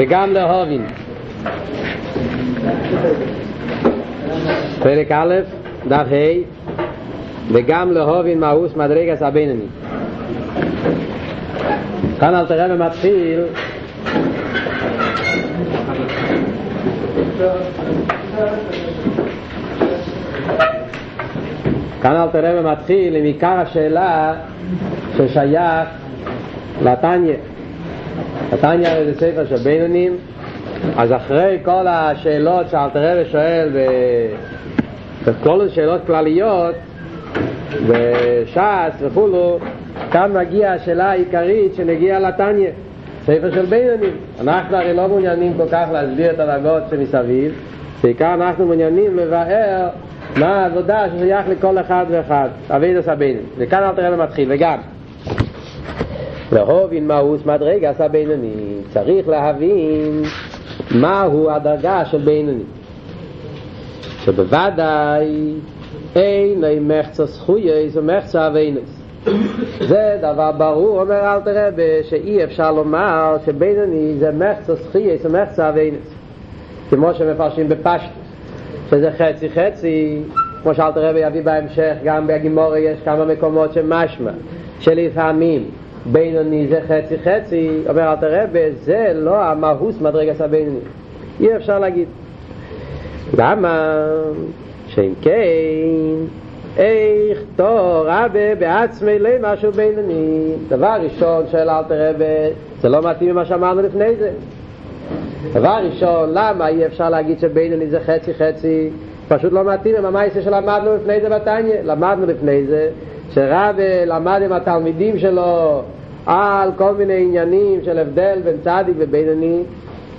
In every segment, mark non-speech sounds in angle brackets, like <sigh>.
וגם להובין. פרק א', דף ה', וגם להובין מהוס מדרגס הבינוני. כאן אל תראה ומתחיל כאן אל תראה ומתחיל עם עיקר השאלה ששייך לתניא. התניא זה ספר של בינונים, אז אחרי כל השאלות שאלתר רבי שואל וכל השאלות כלליות וש"ס וכולו, כאן מגיעה השאלה העיקרית שנגיע לתניא, ספר של בינונים. אנחנו הרי לא מעוניינים כל כך להסביר את הדרגות שמסביב, בעיקר אנחנו מעוניינים לבאר מה העבודה ששייך לכל אחד ואחד, אבידס הבינונים. וכאן אלתר רבי מתחיל, וגם להובין מהוס מדרגס הבינוני צריך להבין מהו הדרגה של בינוני שבוודאי אין אי מחצה זכויס ומחצה אבינס זה דבר ברור אומר אל תראה שאי אפשר לומר שבינוני זה מחצה זכויס ומחצה אבינס כמו שמפרשים בפשט שזה חצי חצי כמו שאל תראה ויביא בהמשך גם בגימורי יש כמה מקומות שמשמע שלפעמים בינוני זה חצי חצי, אומר אל תראה, זה לא המהוס מדרגס הבינוני. אי אפשר להגיד. למה? שאם כן, איך תור רבה בעצמי לי משהו בינוני. דבר ראשון שואל אל תראה, זה לא מתאים ממה שאמרנו לפני זה. דבר ראשון, למה אי אפשר להגיד שבינוני זה חצי חצי? פשוט לא מתאים עם המייסה שלמדנו לפני זה בתניא. למדנו לפני זה שרב למד עם התלמידים שלו על כל מיני עניינים של הבדל בין צדיק ובינוני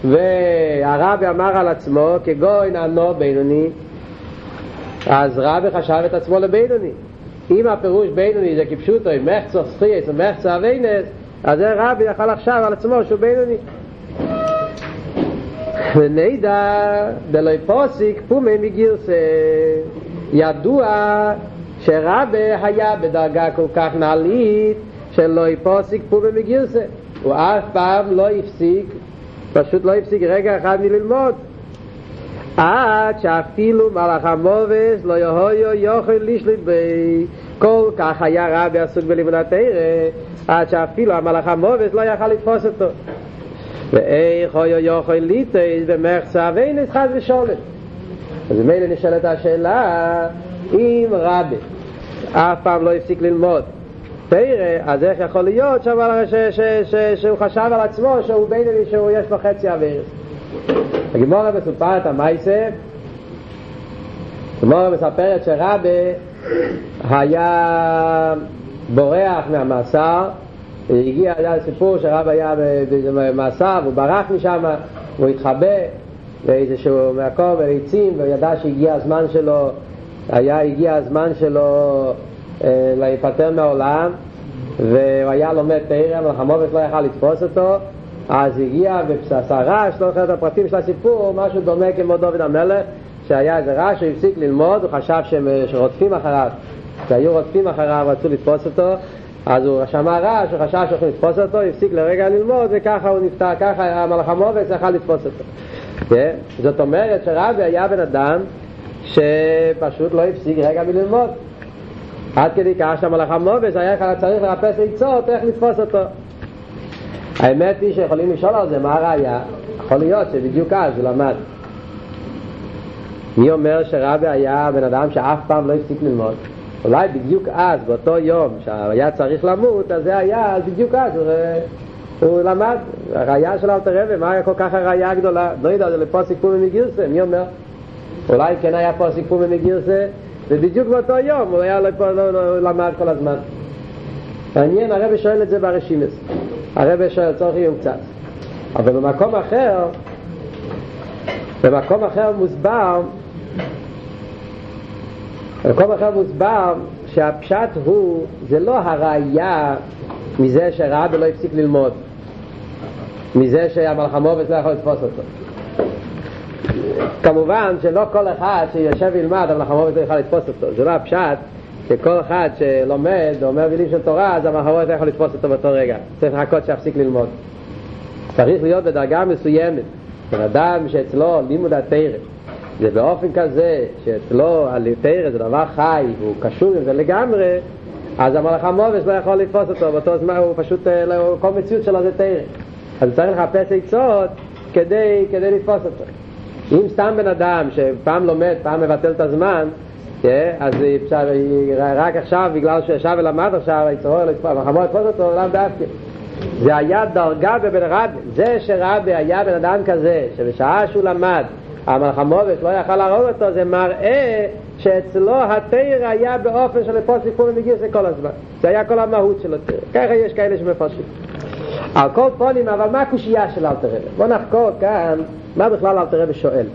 והרבי אמר על עצמו כגוי נענו בינוני אז רבי חשב את עצמו לבינוני. אם הפירוש בינוני זה כפשוטו עם מחצו סחייס ומחצו אביינס אז זה רבי יכול לחשב על עצמו שהוא בינוני. ונדע דלוי פוסיק פומי מגירסה ידוע שרבי היה בדרגה כל כך נעלית שלא יפוסיק פה במגירסה הוא אף פעם לא הפסיק פשוט לא הפסיק רגע אחד מללמוד. עד שאפילו מלאך המובס לא יהויו יוכל לשליט בי. כל כך היה רבי עסוק בלימודת תרא עד שאפילו המלאך המובס לא יכל לתפוס אותו. ואיך הויו יוכל ליטייס במחצה ואינס חד ושולת? אז מילא נשאלת השאלה אם רבי אף פעם לא הפסיק ללמוד. תראה, אז איך יכול להיות שאבל, ש, ש, ש, שהוא חשב על עצמו שהוא בינוני שהוא יש לו חצי אווירס הגמורה מסופרת המייסה הגמורה מספרת שרבה היה בורח מהמאסר. הגיע, היה סיפור שרבה היה במאסר והוא ברח משם הוא התחבא באיזשהו מקום ולעצים וידע שהגיע הזמן שלו היה הגיע הזמן שלו להיפטר מהעולם והוא היה לומד תרא אבל חמובס לא יכל לתפוס אותו. אז הגיע רעש, לא זוכר את הפרטים של הסיפור, משהו דומה כמו דוד המלך שהיה איזה רעש, הוא הפסיק ללמוד, הוא חשב שהם רודפים אחריו. שהיו רודפים אחריו, רצו לתפוס אותו. אז הוא שמע רעש, הוא חשב שהולכים לתפוס אותו, הפסיק לרגע ללמוד וככה הוא נפטר, ככה המלאך המובס יכל לתפוס אותו. זאת אומרת שרבי היה בן אדם שפשוט לא הפסיק רגע מללמוד. עד כדי כך שהמלאך המובס היה צריך לחפש עצות איך לתפוס אותו. האמת היא שיכולים לשאול על זה מה הראייה? יכול להיות שבדיוק אז הוא למד. מי אומר שרבי היה בן אדם שאף פעם לא הפסיק ללמוד? אולי בדיוק אז באותו יום שהיה צריך למות אז זה היה אז בדיוק אז הוא, הוא למד. הראייה של אלתר רבי מה כל כך הראייה הגדולה? לא יודע זה לפה סיכום מגירסה מי אומר אולי כן היה פה סיכום מגירסה ובדיוק באותו יום הוא היה לא, לא, לא למד כל הזמן. מעניין הרב שואל את זה ברשימס. הרב שואל צורך יום קצת. אבל במקום אחר במקום אחר מוסבר במקום אחר מוסבר שהפשט הוא זה לא הראייה מזה שרבי לא הפסיק ללמוד מזה שהמלחמובס לא יכול לתפוס אותו כמובן שלא כל אחד שיושב ילמד אבל המלחמובס לא יכול לתפוס אותו. זה לא הפשט שכל אחד שלומד ואומר מילים של תורה אז המלחמובס לא יכול לתפוס אותו באותו רגע. צריך לחכות שיפסיק ללמוד. צריך להיות בדרגה מסוימת. בן אדם שאצלו לימוד התרא זה באופן כזה שאצלו התרא זה דבר חי והוא קשור עם זה לגמרי אז המלאך המובס לא יכול לתפוס אותו. באותו זמן הוא פשוט, כל מציאות שלו זה תרא. אז צריך לחפש עצות כדי, כדי לתפוס אותו אם סתם בן אדם שפעם לומד, פעם מבטל את הזמן אז אפשר, רק עכשיו, בגלל שישב ולמד עכשיו, היצרור, המלחמות לתפוס אותו, לא דווקא. זה היה דרגה בבן רבי זה שרבי היה בן אדם כזה שבשעה שהוא למד המלחמובס לא יכל להרוג אותו זה מראה שאצלו התיר היה באופן של לפוס סיפורים בגיוס כל הזמן. זה היה כל המהות של התיר ככה יש כאלה שמפרשים על כל פונים אבל מה הקושייה של אלתר רבי בוא נחקור כאן מה בכלל אלתר רבי שואל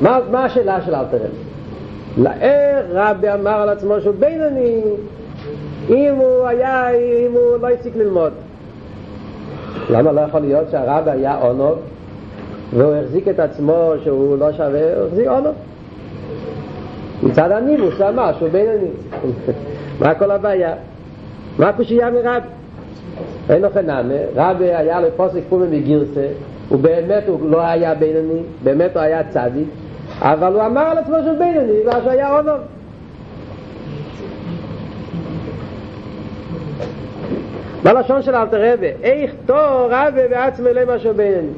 מה, מה השאלה של אלתר רבי לאר רבי אמר על עצמו שהוא בינוני אם הוא היה, אם הוא לא הפסיק ללמוד. למה לא יכול להיות שהרב היה אונוב והוא החזיק את עצמו שהוא לא שווה, הוא החזיק אונוב. מצד הניבוס אמר שהוא בינוני. <laughs> מה כל הבעיה? מה הקושייה מרב? אין לכם נאמה, רבי היה לו פוסק פומה מגירסה, הוא באמת הוא לא היה בינוני, באמת הוא היה צדיק, אבל הוא אמר על עצמו שהוא בינוני, בגלל שהוא היה אונוב. בלשון של אלתר רבי, איך תור רבי בעצמי למה שביניני.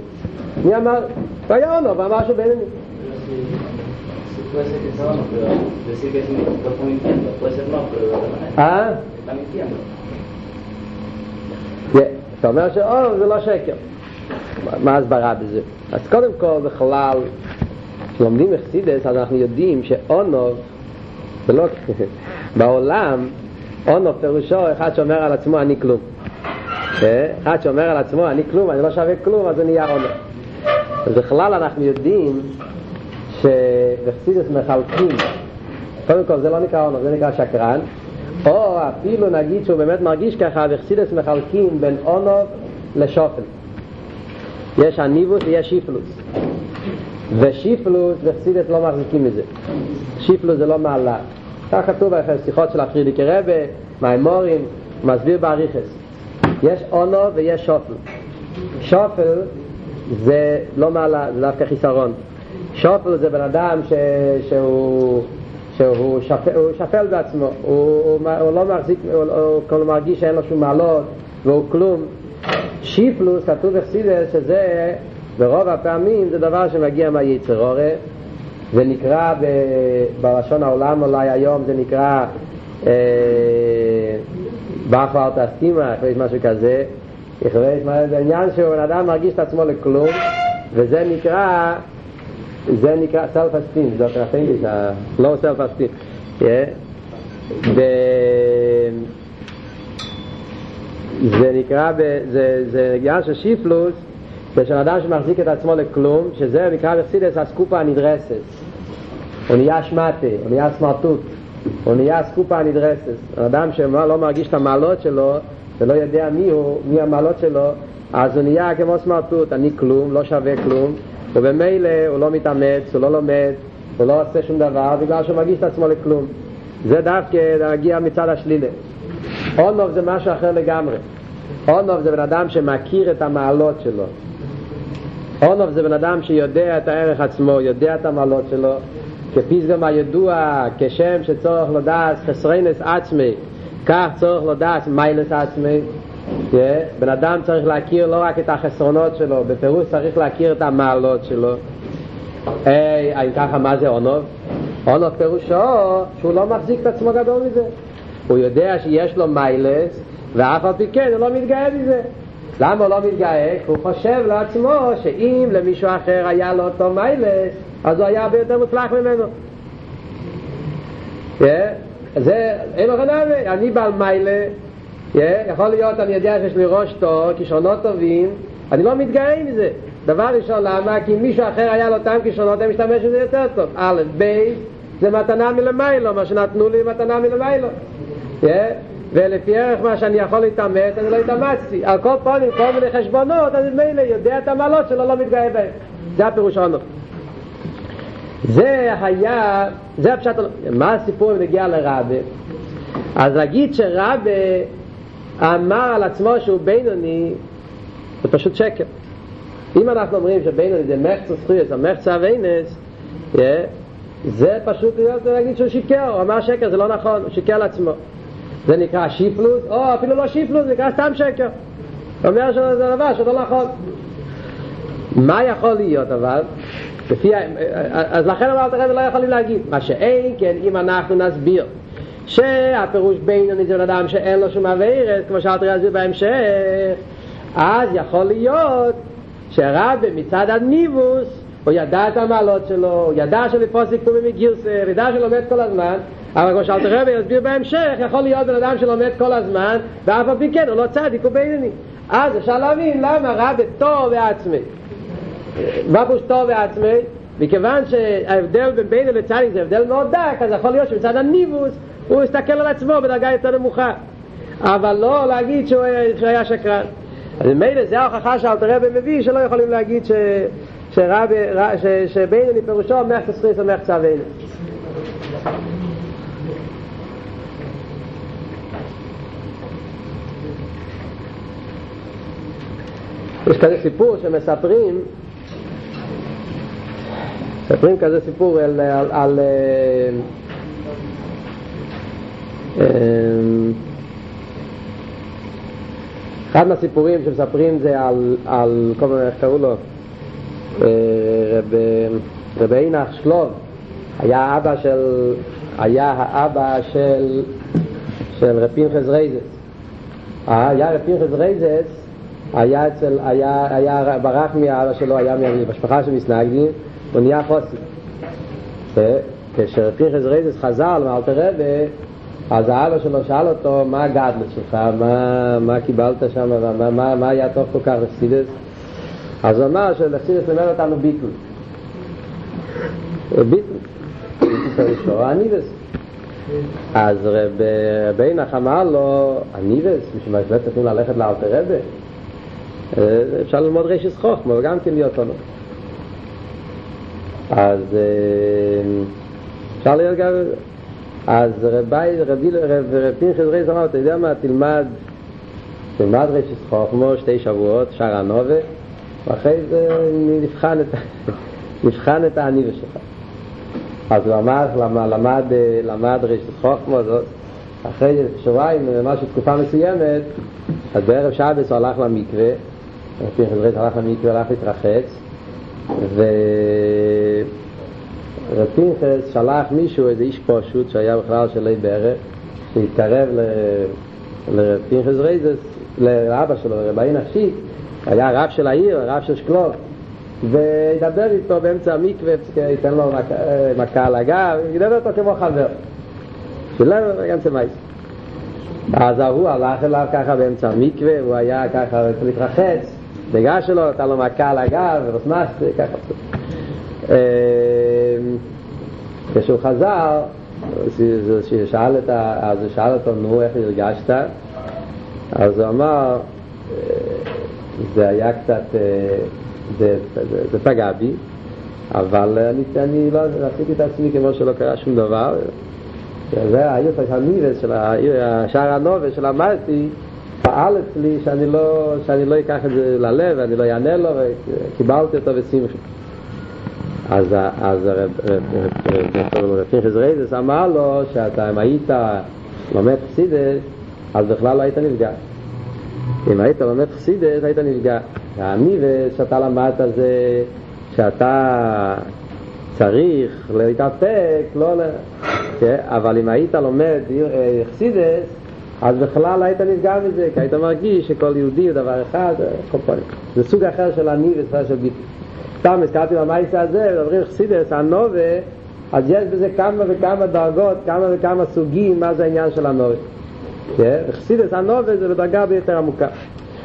מי אמר? והיה אונו, ואמר שביניני. אה? אתה אומר שאור זה לא שקר. מה הסברה בזה? אז קודם כל בכלל, כשלומדים מחסידס, אז אנחנו יודעים שאונוב, זה לא <laughs> בעולם, אונוב פירושו אחד שאומר על עצמו אני כלום. אחד שאומר על עצמו אני כלום, אני לא שווה כלום, אז הוא נהיה עומר. אז בכלל אנחנו יודעים שבחסידס מחלקים, קודם כל זה לא נקרא עומר, זה נקרא שקרן, או אפילו נגיד שהוא באמת מרגיש ככה, בחסידס מחלקים בין עונוב לשופל. יש הניבוס ויש שיפלוס. ושיפלוס בחסידס לא מחזיקים מזה. שיפלוס זה לא מעלה. כך כתוב בשיחות של הפרידיקי רבה, מימורים, מסביר באריכס. יש אונו ויש שופל. שופל זה לא מעלה, זה דווקא חיסרון. שופל זה בן אדם ש... שהוא, שהוא שפל, הוא שפל בעצמו, הוא, הוא, הוא לא מחזיק, הוא, הוא, הוא מרגיש שאין לו שום מעלות והוא כלום. שיפלוס, כתוב בחסידס שזה ברוב הפעמים זה דבר שמגיע מהיצר הורה זה נקרא ב, בלשון העולם אולי היום זה נקרא אה, באחו אל תסתימה, אחרי משהו כזה, זה עניין שבן אדם מרגיש את עצמו לכלום, וזה נקרא, זה נקרא סלף אסטים, זאת אומרת, לא סלף אסטים. זה נקרא, זה, עניין של שיפלוס, זה של אדם שמחזיק את עצמו לכלום, שזה נקרא בחסידס הסקופה הנדרסת. הוא נהיה שמטה, הוא נהיה סמרטוט. הוא נהיה סקופה הנדרסת. אדם שלא מרגיש את המעלות שלו ולא יודע מי הוא, מי המעלות שלו, אז הוא נהיה כמו סמרטוט, אני כלום, לא שווה כלום, ובמילא הוא לא מתאמץ, הוא לא לומד, הוא לא עושה שום דבר בגלל שהוא מרגיש את עצמו לכלום. זה דווקא להגיע מצד השלילה. אונוב זה משהו אחר לגמרי. אונוב זה בן אדם שמכיר את המעלות שלו. אונוב זה בן אדם שיודע את הערך עצמו, יודע את המעלות שלו, כפי גם הידוע כשם שצורך לדעת חסרינס עצמי כך צורך לדעת מיילס עצמי בן אדם צריך להכיר לא רק את החסרונות שלו בפירוש צריך להכיר את המעלות שלו hey, ככה מה זה אונוב? אונוב פירושו שהוא לא מחזיק את עצמו גדול מזה הוא יודע שיש לו מיילס ואף על פי כן הוא לא מתגאה מזה למה הוא לא מתגאה? הוא חושב לעצמו שאם למישהו אחר היה לו אותו מיילס אז הוא היה הרבה יותר מוצלח ממנו. זה, אין לו חנאבי, אני בעל מיילה, יכול להיות, אני יודע שיש לי ראש טוב, כישרונות טובים, אני לא מתגאה מזה. דבר ראשון, למה? כי מישהו אחר היה לו אותם כישרונות, הם משתמש בזה יותר טוב. א', ב', זה מתנה מלמיילו, מה שנתנו לי מתנה מלמיילו. ולפי ערך מה שאני יכול להתאמץ, אני לא התאמצתי. על כל פנים, כל מיני חשבונות, אני מילא יודע את המעלות שלו, לא מתגאה בהם. זה הפירוש הענות. זה היה, זה הפשט, מה הסיפור אם נגיע לרבה? אז להגיד שרבה אמר על עצמו שהוא בינוני, זה פשוט שקר. אם אנחנו אומרים שבינוני זה מחצה זכויות, המחצה אביינס, זה פשוט להיות להגיד שהוא שיקר, הוא אמר שקר, זה לא נכון, הוא שיקר לעצמו. זה נקרא שיפלוס, או אפילו לא שיפלוס, זה נקרא סתם שקר. הוא אומר שזה דבר שלא נכון. מה יכול להיות אבל? לפי, אז לכן אמרת הרב לא יכולים להגיד. מה שאין כן, אם אנחנו נסביר שהפירוש בינוני זה אדם שאין לו שום אביירס, כמו שאלת רזיר בהמשך, אז יכול להיות שהרבי מצד הניבוס הוא ידע את המעלות שלו, הוא ידע שלפוסק פה מגירסר, ידע שלומד כל הזמן, אבל כמו שאלת רבי יסביר בהמשך, יכול להיות בן אדם שלומד כל הזמן, ואף על כן הוא לא צדיק, הוא בינוני. אז אפשר להבין למה רבי טוב ועצמי. מה טוב ועצמי? מכיוון שההבדל בין בינוני לצדיק זה הבדל מאוד דק, אז יכול להיות שמצד הניבוס הוא יסתכל על עצמו בדרגה יותר נמוכה. אבל לא להגיד שהוא היה שקרן. אז ממילא זה ההוכחה שאלתר רבי מביא שלא יכולים להגיד ש... שרבי, ש, שבינוני פירושו מחצה סריס או מחצה אבינו. יש כזה סיפור שמספרים מספרים כזה סיפור על, על, על אחד מהסיפורים שמספרים זה על, על כל מיני, איך קראו לו? רב, רב אינח שלוב היה אבא של, היה האבא של, של רב פנחס רייזס. היה רב פנחס רייזס, היה אצל, היה, היה ברח מאבא שלו, היה במשפחה של מסנגדים, הוא נהיה חוסי. כשרב פנחס רייזס חזר למאלתר רבי, אז האבא שלו שאל אותו, מה הגדלות שלך, מה, מה קיבלת שם, מה, מה, מה היה טוב כל כך לחסידס? אז הוא אמר שלחסידס לימד אותנו. ביטול. ביטול הניבס. אז רבינח אמר לו, הניבס, בשביל מה לא צריכים ללכת לאלתר רבי? אפשר ללמוד רשס חוכמה וגם כן להיות לנו. אז אפשר להיות גם... אז רבי, רבי, רבי פנחס רייז אמר, אתה יודע מה, תלמד, תלמד רשס חוכמו שתי שבועות, שער הנובה, ואחרי זה נבחן את, <laughs> נבחן את העניבה שלך. אז הוא אמר, למד, למד רשס חוכמו, זאת, אחרי שבועיים, משהו תקופה מסוימת, אז בערב שבס הוא הלך למקווה, רבי פנחס רייז הלך למקווה, הלך להתרחץ, ו... רב פנחס שלח מישהו, איזה איש פשוט שהיה בכלל של אי בערך, שהתקרב לרב פנחס רייזס, לאבא שלו, לרבעי נפשי, היה רב של העיר, רב של שקלוב, וידבר איתו באמצע המקווה, ייתן לו מכה על הגב, ידבר איתו כמו חבר. שילם גם צמייס. אז ההוא הלך אליו ככה באמצע המקווה, הוא היה ככה להתרחץ, ניגש שלו, נתן לו מכה על הגב, ונוסמס, ככה. כשהוא חזר, שאל את ה... אז הוא שאל אותו, נו, איך הרגשת? אז הוא אמר, זה היה קצת, זה, זה, זה פגע בי, אבל אני, אני לא עשיתי את עצמי כמו שלא קרה שום דבר. זה העיר הניבס של השער הנובה שלמדתי, פעל אצלי שאני לא, שאני לא אקח את זה ללב, ואני לא אענה לו, וקיבלתי אותו בשמחה. אז רב פנחס רייזס אמר לו שאתה אם היית לומד חסידס אז בכלל לא היית נפגע. אם היית לומד חסידס היית נפגע. והניבס שאתה למדת זה שאתה צריך להתאפק לא... אבל אם היית לומד חסידס אז בכלל היית נפגע מזה כי היית מרגיש שכל יהודי הוא דבר אחד זה סוג אחר של הניבס של ביטוי סתם הזכרתי במייסה הזה, מדברים חסידס, הנובה, אז יש בזה כמה וכמה דרגות, כמה וכמה סוגים, מה זה העניין של הנובה. חסידס הנובה זה בדרגה ביותר עמוקה.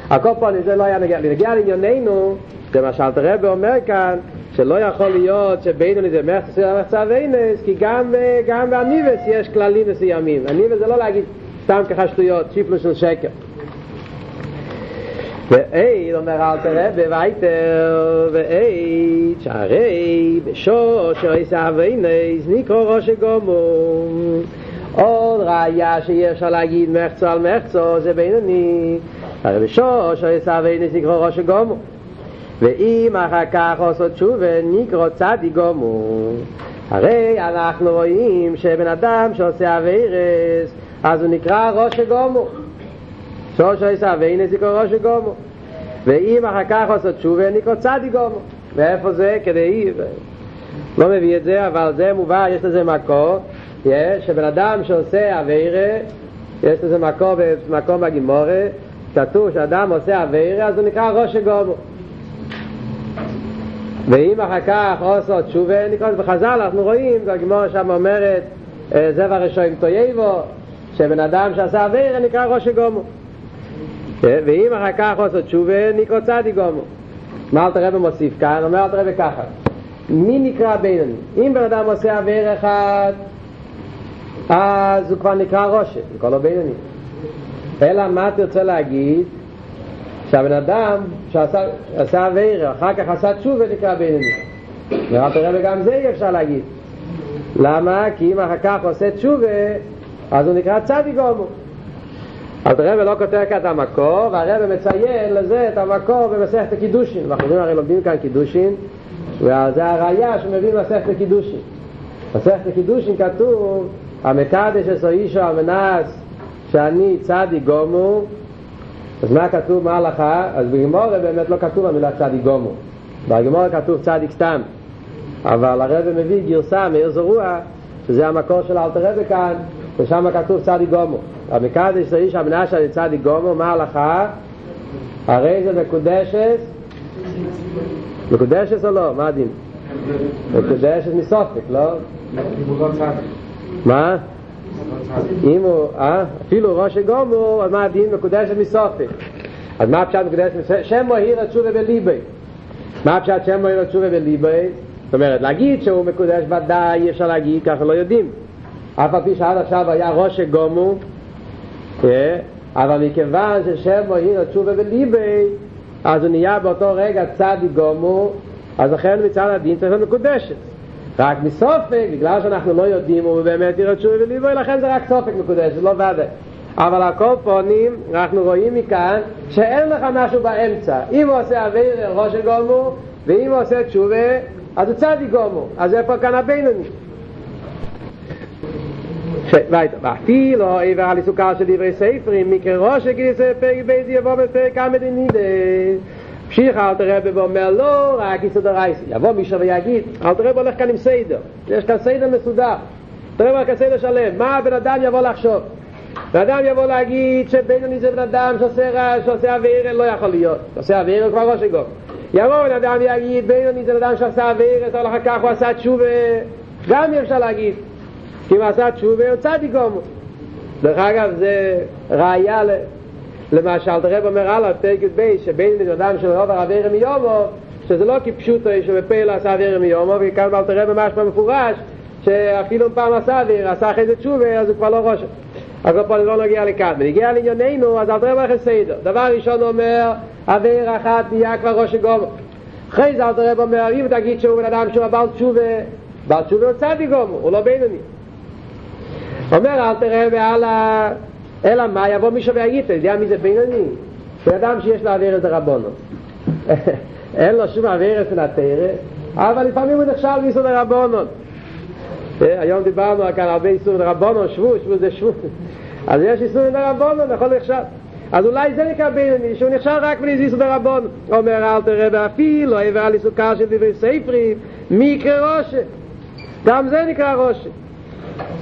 הכל פה זה לא היה נגיע, נגיע לענייננו, זה מה שאלת רבי אומר כאן, שלא יכול להיות שבינוני זה מחצה ואינס, כי גם, גם באניבס יש כללים מסוימים. אניבס זה לא להגיד סתם ככה שטויות, שיפלו של שקר. ואי, אומר אל תראה בוויתר, ואי, שערי, בשור שעשה אבינס, נקרא ראש גומו. עוד ראיה שאי אפשר להגיד מחצו על מחצו, זה בינוני, הרי בשוש עשה ואינס נקרא ראש גומו ואם אחר כך עושות תשובה נקרא צדי גומו הרי אנחנו רואים שבן אדם שעושה אביירס אז הוא נקרא ראש גומו שוש עשה ואינס נקרא ראש גומו ואם אחר כך עושות תשובה נקרא צדי גומו. ואיפה זה? כדי... לא מביא את זה, אבל זה מובא, יש לזה מקור, יש, שבן אדם שעושה אביירה, יש לזה מקור במקום בגימורה, כתוב שאדם עושה אביירה, אז הוא נקרא ראש גומו. ואם אחר כך עושה תשובה, נקרא בחז"ל, אנחנו רואים, הגימורה שם אומרת, זה וראשון תויבו, שבן אדם שעשה אביירה נקרא ראש גומו. ואם אחר כך עושה תשובה, נקרא צדי גומו. מה אלתר רבי מוסיף כאן? אומר אלתר רבי ככה מי נקרא בינוני? אם בן אדם עושה עבר אחד אז הוא כבר נקרא ראשה, נקרא לו בינוני אלא מה תרצה להגיד? שהבן אדם שעשה עבר אחר כך עשה תשובה נקרא בינוני ואלתר רבי גם זה אי אפשר להגיד למה? כי אם אחר כך עושה תשובה אז הוא נקרא צדיק גומו אז הרב לא כותב כאן את המקור, והרב מציין לזה את המקור במסכת הקידושין. ואנחנו הרי לומדים כאן קידושין, וזה הראייה שמביא מסכת הקידושין. מסכת הקידושין כתוב, המקדש עשו אישו המנס שאני צדי גומו, אז מה כתוב מה הלכה? אז בגמורה באמת לא כתוב המילה צדי גומו. בגמורה כתוב צדיק סתם. אבל הרב מביא גרסה מאיר זרוע, שזה המקור של אלתר רבי כאן, ושם כתוב צדי גומו. המקדש זה איש המנשה לצדי גומו, מה הלכה? הרי זה מקודשת מקודשת או לא? מה הדין? מקודשת מסופק, לא? מה? אם הוא, אה? אפילו ראש גומו, אז מה הדין מקודשת מסופק? אז מה הפשט מקודשת מסופק? שם מוהיר את שובה בליבי מה הפשט שם מוהיר את שובה בליבי? זאת אומרת, להגיד שהוא מקודש ודאי אי אפשר להגיד, ככה לא יודעים אף על פי שעד עכשיו היה ראש גומו אבל מכיוון ששם מוהיר התשובה בליבי אז הוא נהיה באותו רגע צדי גומו אז לכן מצד הדין צריך מקודשת. רק מסופק, בגלל שאנחנו לא יודעים הוא באמת יראה תשובה בליבי לכן זה רק סופק מקודשת, לא ודאי אבל הכל פונים, אנחנו רואים מכאן שאין לך משהו באמצע. אם הוא עושה אוויר ראש גומו ואם הוא עושה תשובה אז הוא צדי גומו. אז איפה כאן הבינוני weiter war viel oi war alles sogar so die safer in mir roche gese peg bei dir war mit peg kam in die psych hat er be mal lo rak ist der reis ja wo mich aber jagit hat er wohl kann im seider der ist der seider mit suda der war kasel schalem ma ben adam ja wohl achshob der adam ja wohl agit che ben ni zevra adam so sehr so sehr wir lo ja kol yo so sehr wir kwa was ich go ja כי אם עשה תשובה הוא צדיק גומו דרך אגב זה ראייה למה שאלת הרב אומר הלאה פרק י"ב שבין בן אדם של רוב הרב מיומו שזה לא כפשוטו שבפעיל עשה אביר מיומו וכאן באלת הרב ממש במפורש שאפילו פעם עשה אביר עשה אחרי זה תשובה אז הוא כבר לא ראש. אז פה לא נגיע לכאן. ונגיע לענייננו אז אלת הרב הולך לסדר דבר ראשון אומר אביר אחת נהיה כבר ראש גומו אחרי זה אלת הרב אומר אם תגיד שהוא בן אדם שהוא בעל תשובה בעל תשובה הוא צדיק גומו הוא לא בינוני אומר אל תראה ועלה אלא מה יבוא מישהו ויגיד אתה יודע מי זה בינוני? בן אדם שיש לו אוויר איזה רבונו. <laughs> אין לו שום אוויר איזה נתרה אבל לפעמים הוא נחשב מיסוד הרבונות היום דיברנו כאן הרבה איסור לרבונו שבו, שבו זה שבו. <laughs> אז יש איסור דרבנן, נכון נחשב. אז אולי זה נקרא בינוני, שהוא נחשב רק איסור דרבנן אומר אל תראה ואפילו עובר על איסור קל של דברי סופרים מיקרי רשע גם זה נקרא רשע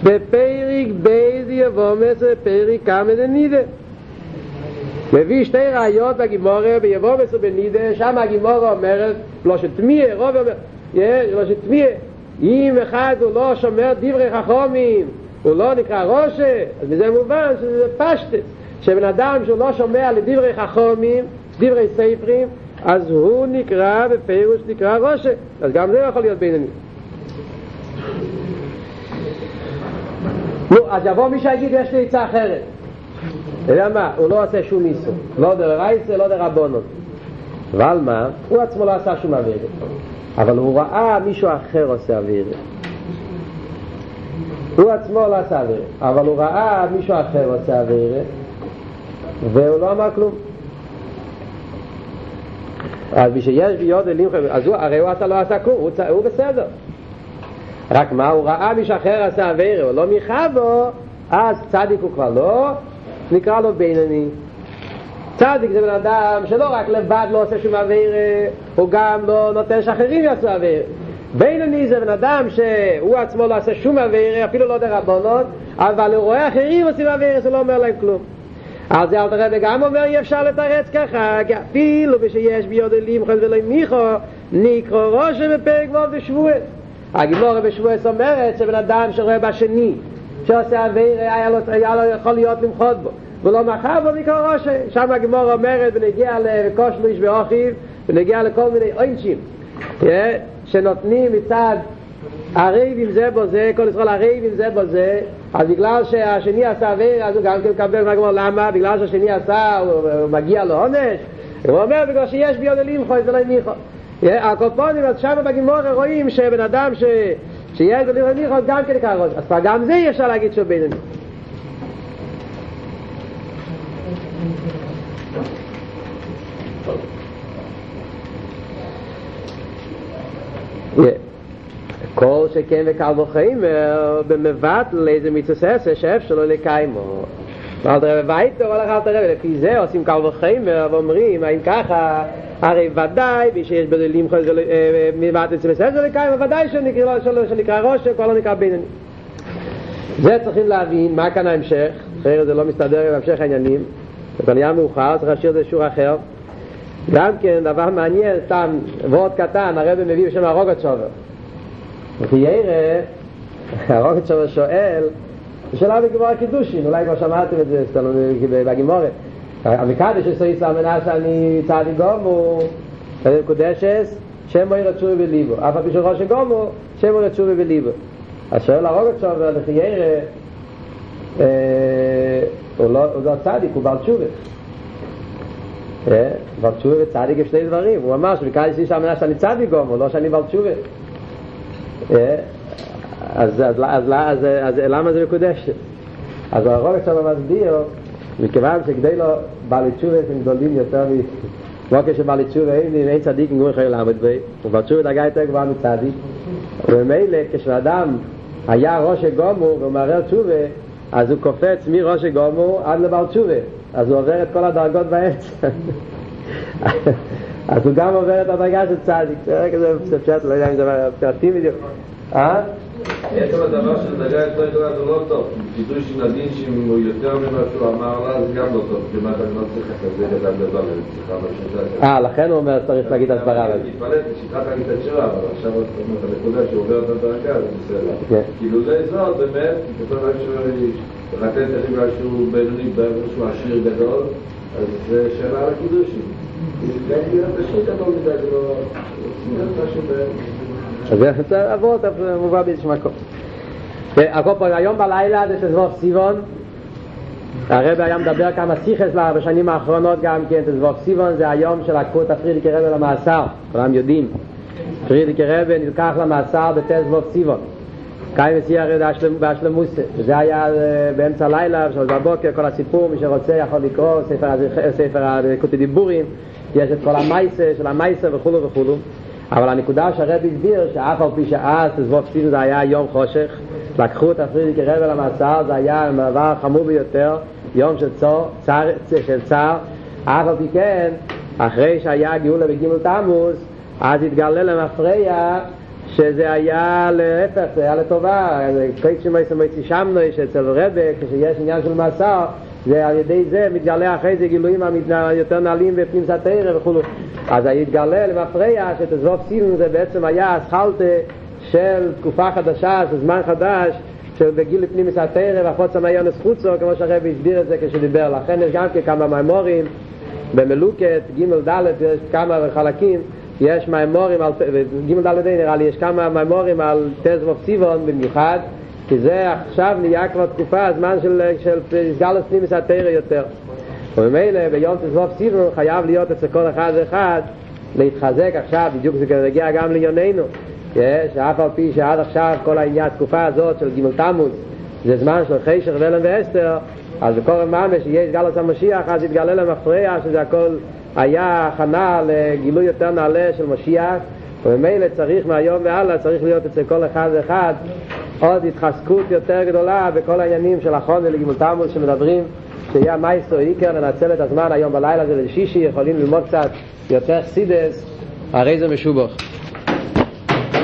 בפרק ב' דיבמות ובפרק קמא דנידה. מביא שתי ראיות בגמרא ביבמות ובנידה שם הגמרא אומרת לא שתמיה רוב אומר לא שתמיה אם אחד הוא לא שומר דברי חכומים הוא לא נקרא רושה אז בזה מובן שזה פשטס שבן אדם שהוא לא שומע לדברי חכומים דברי ספרים אז הוא נקרא בפירוש נקרא רושה אז גם זה יכול להיות בינוני נו, אז יבוא מי שיגיד יש לי עצה אחרת. אתה יודע מה, הוא לא עושה שום איסו לא דר רייסה, לא דר רבונות אבל מה, הוא עצמו לא עשה שום אוויר. אבל הוא ראה מישהו אחר עושה אוויר. הוא עצמו לא עשה אוויר. אבל הוא ראה מישהו אחר עושה אוויר והוא לא אמר כלום. אז מי שיש ביוד אלים אז הוא, הרי הוא עשה לא עשה כלום, הוא, הוא בסדר. רק מה, הוא ראה אחר עשה אבירה, הוא לא מיכה בו, אז צדיק הוא כבר לא, נקרא לו בינני. צדיק זה בן אדם שלא רק לבד לא עושה שום אבירה, הוא גם לא נותן שאחרים יעשו אבירה. בינני זה בן אדם שהוא עצמו לא עושה שום אבירה, אפילו לא דרבונות, אבל הוא רואה אחרים עושים אבירה, זה לא אומר להם כלום. אז אלתר רבי גם אומר אי אפשר לתרץ ככה, כי אפילו ושיש ביוד אלים חס ולא מיכו, נקרו ראשה בפרק ו' בשבועס. הגימורה בשבועס אומרת שבן אדם שרואה בשני, שעושה אבירה, היה לו, היה לו יכול להיות למחות בו. ולא מחר בו נקרא ראשה. שם הגימורה אומרת ונגיע לקושלוש ואוכיב, ונגיע לכל מיני עונשים, שנותנים מצד הרייב עם זה בו זה, כל ישראל הרייב עם זה בו זה, אז בגלל שהשני עשה עבר, אז הוא גם כן מקבל מהגמור, למה? בגלל שהשני עשה, הוא, הוא מגיע לו עונש? הוא אומר בגלל שיש ביוד אלים חוי, זה לא מיכו. הקופונים, אז שם בגימור רואים שבן אדם ש... שיש אלים חוי, גם כן נקרא ראש. אז גם זה אי אפשר להגיד שהוא בינוני. כל שכן וקל וחיימר במבט לאיזה מצוססה שאפשר לו לקיימו ואל תראה בביתו הולך אל תראה לפי זה עושים קל וחיימר ואומרים האם ככה? הרי ודאי ושיש בזה לימחו מבט מצוססה לקיימו ודאי שנקרא, ראש כבר לא נקרא בינני זה צריכים להבין מה כאן ההמשך? אחרת זה לא מסתדר עם המשך העניינים. זה נהיה מאוחר צריך להשאיר את זה שור אחר. גם כן דבר מעניין סתם ועוד קטן הרב מביא בשם הרוגת שובר וכי ירא, שם שואל, שאלה בגמור הקידושין, אולי כבר שמעתם את זה בגימורת. המקדש עשו ישראל מנשה אני צעדי גומו, קודשס, שם בואי רצוי בליבו. אף הפי ראש גומו, שם בואי רצוי בליבו. אז שואל הרוגת שם, וכי ירא, הוא לא צדיק, הוא בעל תשובה. בעל תשובה וצדיק יש שני דברים. הוא אמר שמקדש ישראל מנשה אני צעדי גומו, לא שאני בעל תשובה. אז, אז, אז, אז, אז למה זה מקודש? אז הרוב עכשיו מסביר, מכיוון שכדי לו בעלי תשובה הם גדולים יותר מ... לא כשבעלי תשובה אין, אין צדיק עם גורי לעמוד בי, ובעלי תשובה דרגה יותר גבוהה מצדיק, וממילא כשאדם היה ראש הגומו והוא מערער תשובה, אז הוא קופץ מראש הגומו עד לבעל תשובה, אז הוא עובר את כל הדרגות באמצע. <laughs> אז הוא גם עובר את הדרגה של צדיק, זה רגע זה פשט, לא יודע אם זה פרטי בדיוק. אה? יש אבל דבר של דרגה יותר גדולה זה לא טוב, קידוש עם הדין שאם הוא יותר ממה שהוא אמר לה זה גם לא טוב, כמעט אני לא צריך כזה גדל גדול, אני צריכה בשביל אה, לכן הוא אומר צריך להגיד הסברה. אני מתפלט, שיטת להגיד את התשובה, אבל עכשיו את הנקודה שהוא עובר את הדרגה, זה בסדר. כאילו זה זאת, באמת, כתוב רק שהוא לתת איך בגלל שהוא בינוני, שהוא עשיר גדול, אז זה שאלה על הקידושים. אז זה אבות, זה מובא באיזשהו מקום. הכל פה, היום בלילה זה שזבוב סיבון, הרב היה מדבר כמה סיכס בשנים האחרונות גם כן, זבוב סיבון זה היום של הקפות הפרידיקי רבי למאסר, כולם יודעים. פרידיקי רבי נלקח למאסר בתל זבוב סיבון. קיים מסיע הרי בהשלמוסה, וזה היה באמצע הלילה, בשביל בבוקר, כל הסיפור, מי שרוצה יכול לקרוא, ספר הקוטי דיבורים, יש את כל המייסה של המייסה וכולו וכולו אבל הנקודה שהרב הסביר שאף על פי שאז תזבוב סיבן זה היה יום חושך לקחו את הפרידיקי רב למאסר זה היה מעבר חמור ביותר יום של צור, צר, של צער אף על פי כן אחרי שהיה גאולה בגימל תמוז אז התגלה למפרע שזה היה להפך, זה היה לטובה, קייט שמייסה מייסי שמנו, שאצל רבי, כשיש עניין של מאסר, זה על ידי זה מתגלה אחרי זה גילויים יותר נעלים בפנים סתירה וכו'. אז התגלה למפרע שתזבוב סילון זה בעצם היה אסכלטה של תקופה חדשה, של זמן חדש, של בגיל לפנים סתירה והחוץ המיונס חוצו, כמו שהרבי הסביר את זה כשדיבר. לכן יש גם כמה מימורים במלוקת, ג' ד', יש כמה חלקים. יש מימורים גימל ד' נראה לי, יש כמה מימורים על תזבוב סיבון במיוחד, כי זה עכשיו נהיה כבר תקופה, הזמן של, של סגל הסנימיס התרא יותר. וממילא ביום תזבוב סיבון חייב להיות אצל כל אחד ואחד להתחזק עכשיו, בדיוק זה נגיע גם לענייננו, שאף על פי שעד עכשיו כל העניין, התקופה הזאת של גימל תמוז, זה זמן של חישר ואלם ואסתר, אז בקורם ממש יש גלוס המשיח אז יתגלה למפרע שזה הכל היה הכנה לגילוי יותר נעלה של משיח וממילא צריך מהיום והלאה צריך להיות אצל כל אחד ואחד עוד התחזקות יותר גדולה בכל העניינים של החונה לגימול תמוס שמדברים שיהיה מייסטר איקר לנצל את הזמן היום בלילה הזה לשישי יכולים ללמוד קצת יותר סידס הרי זה משובוך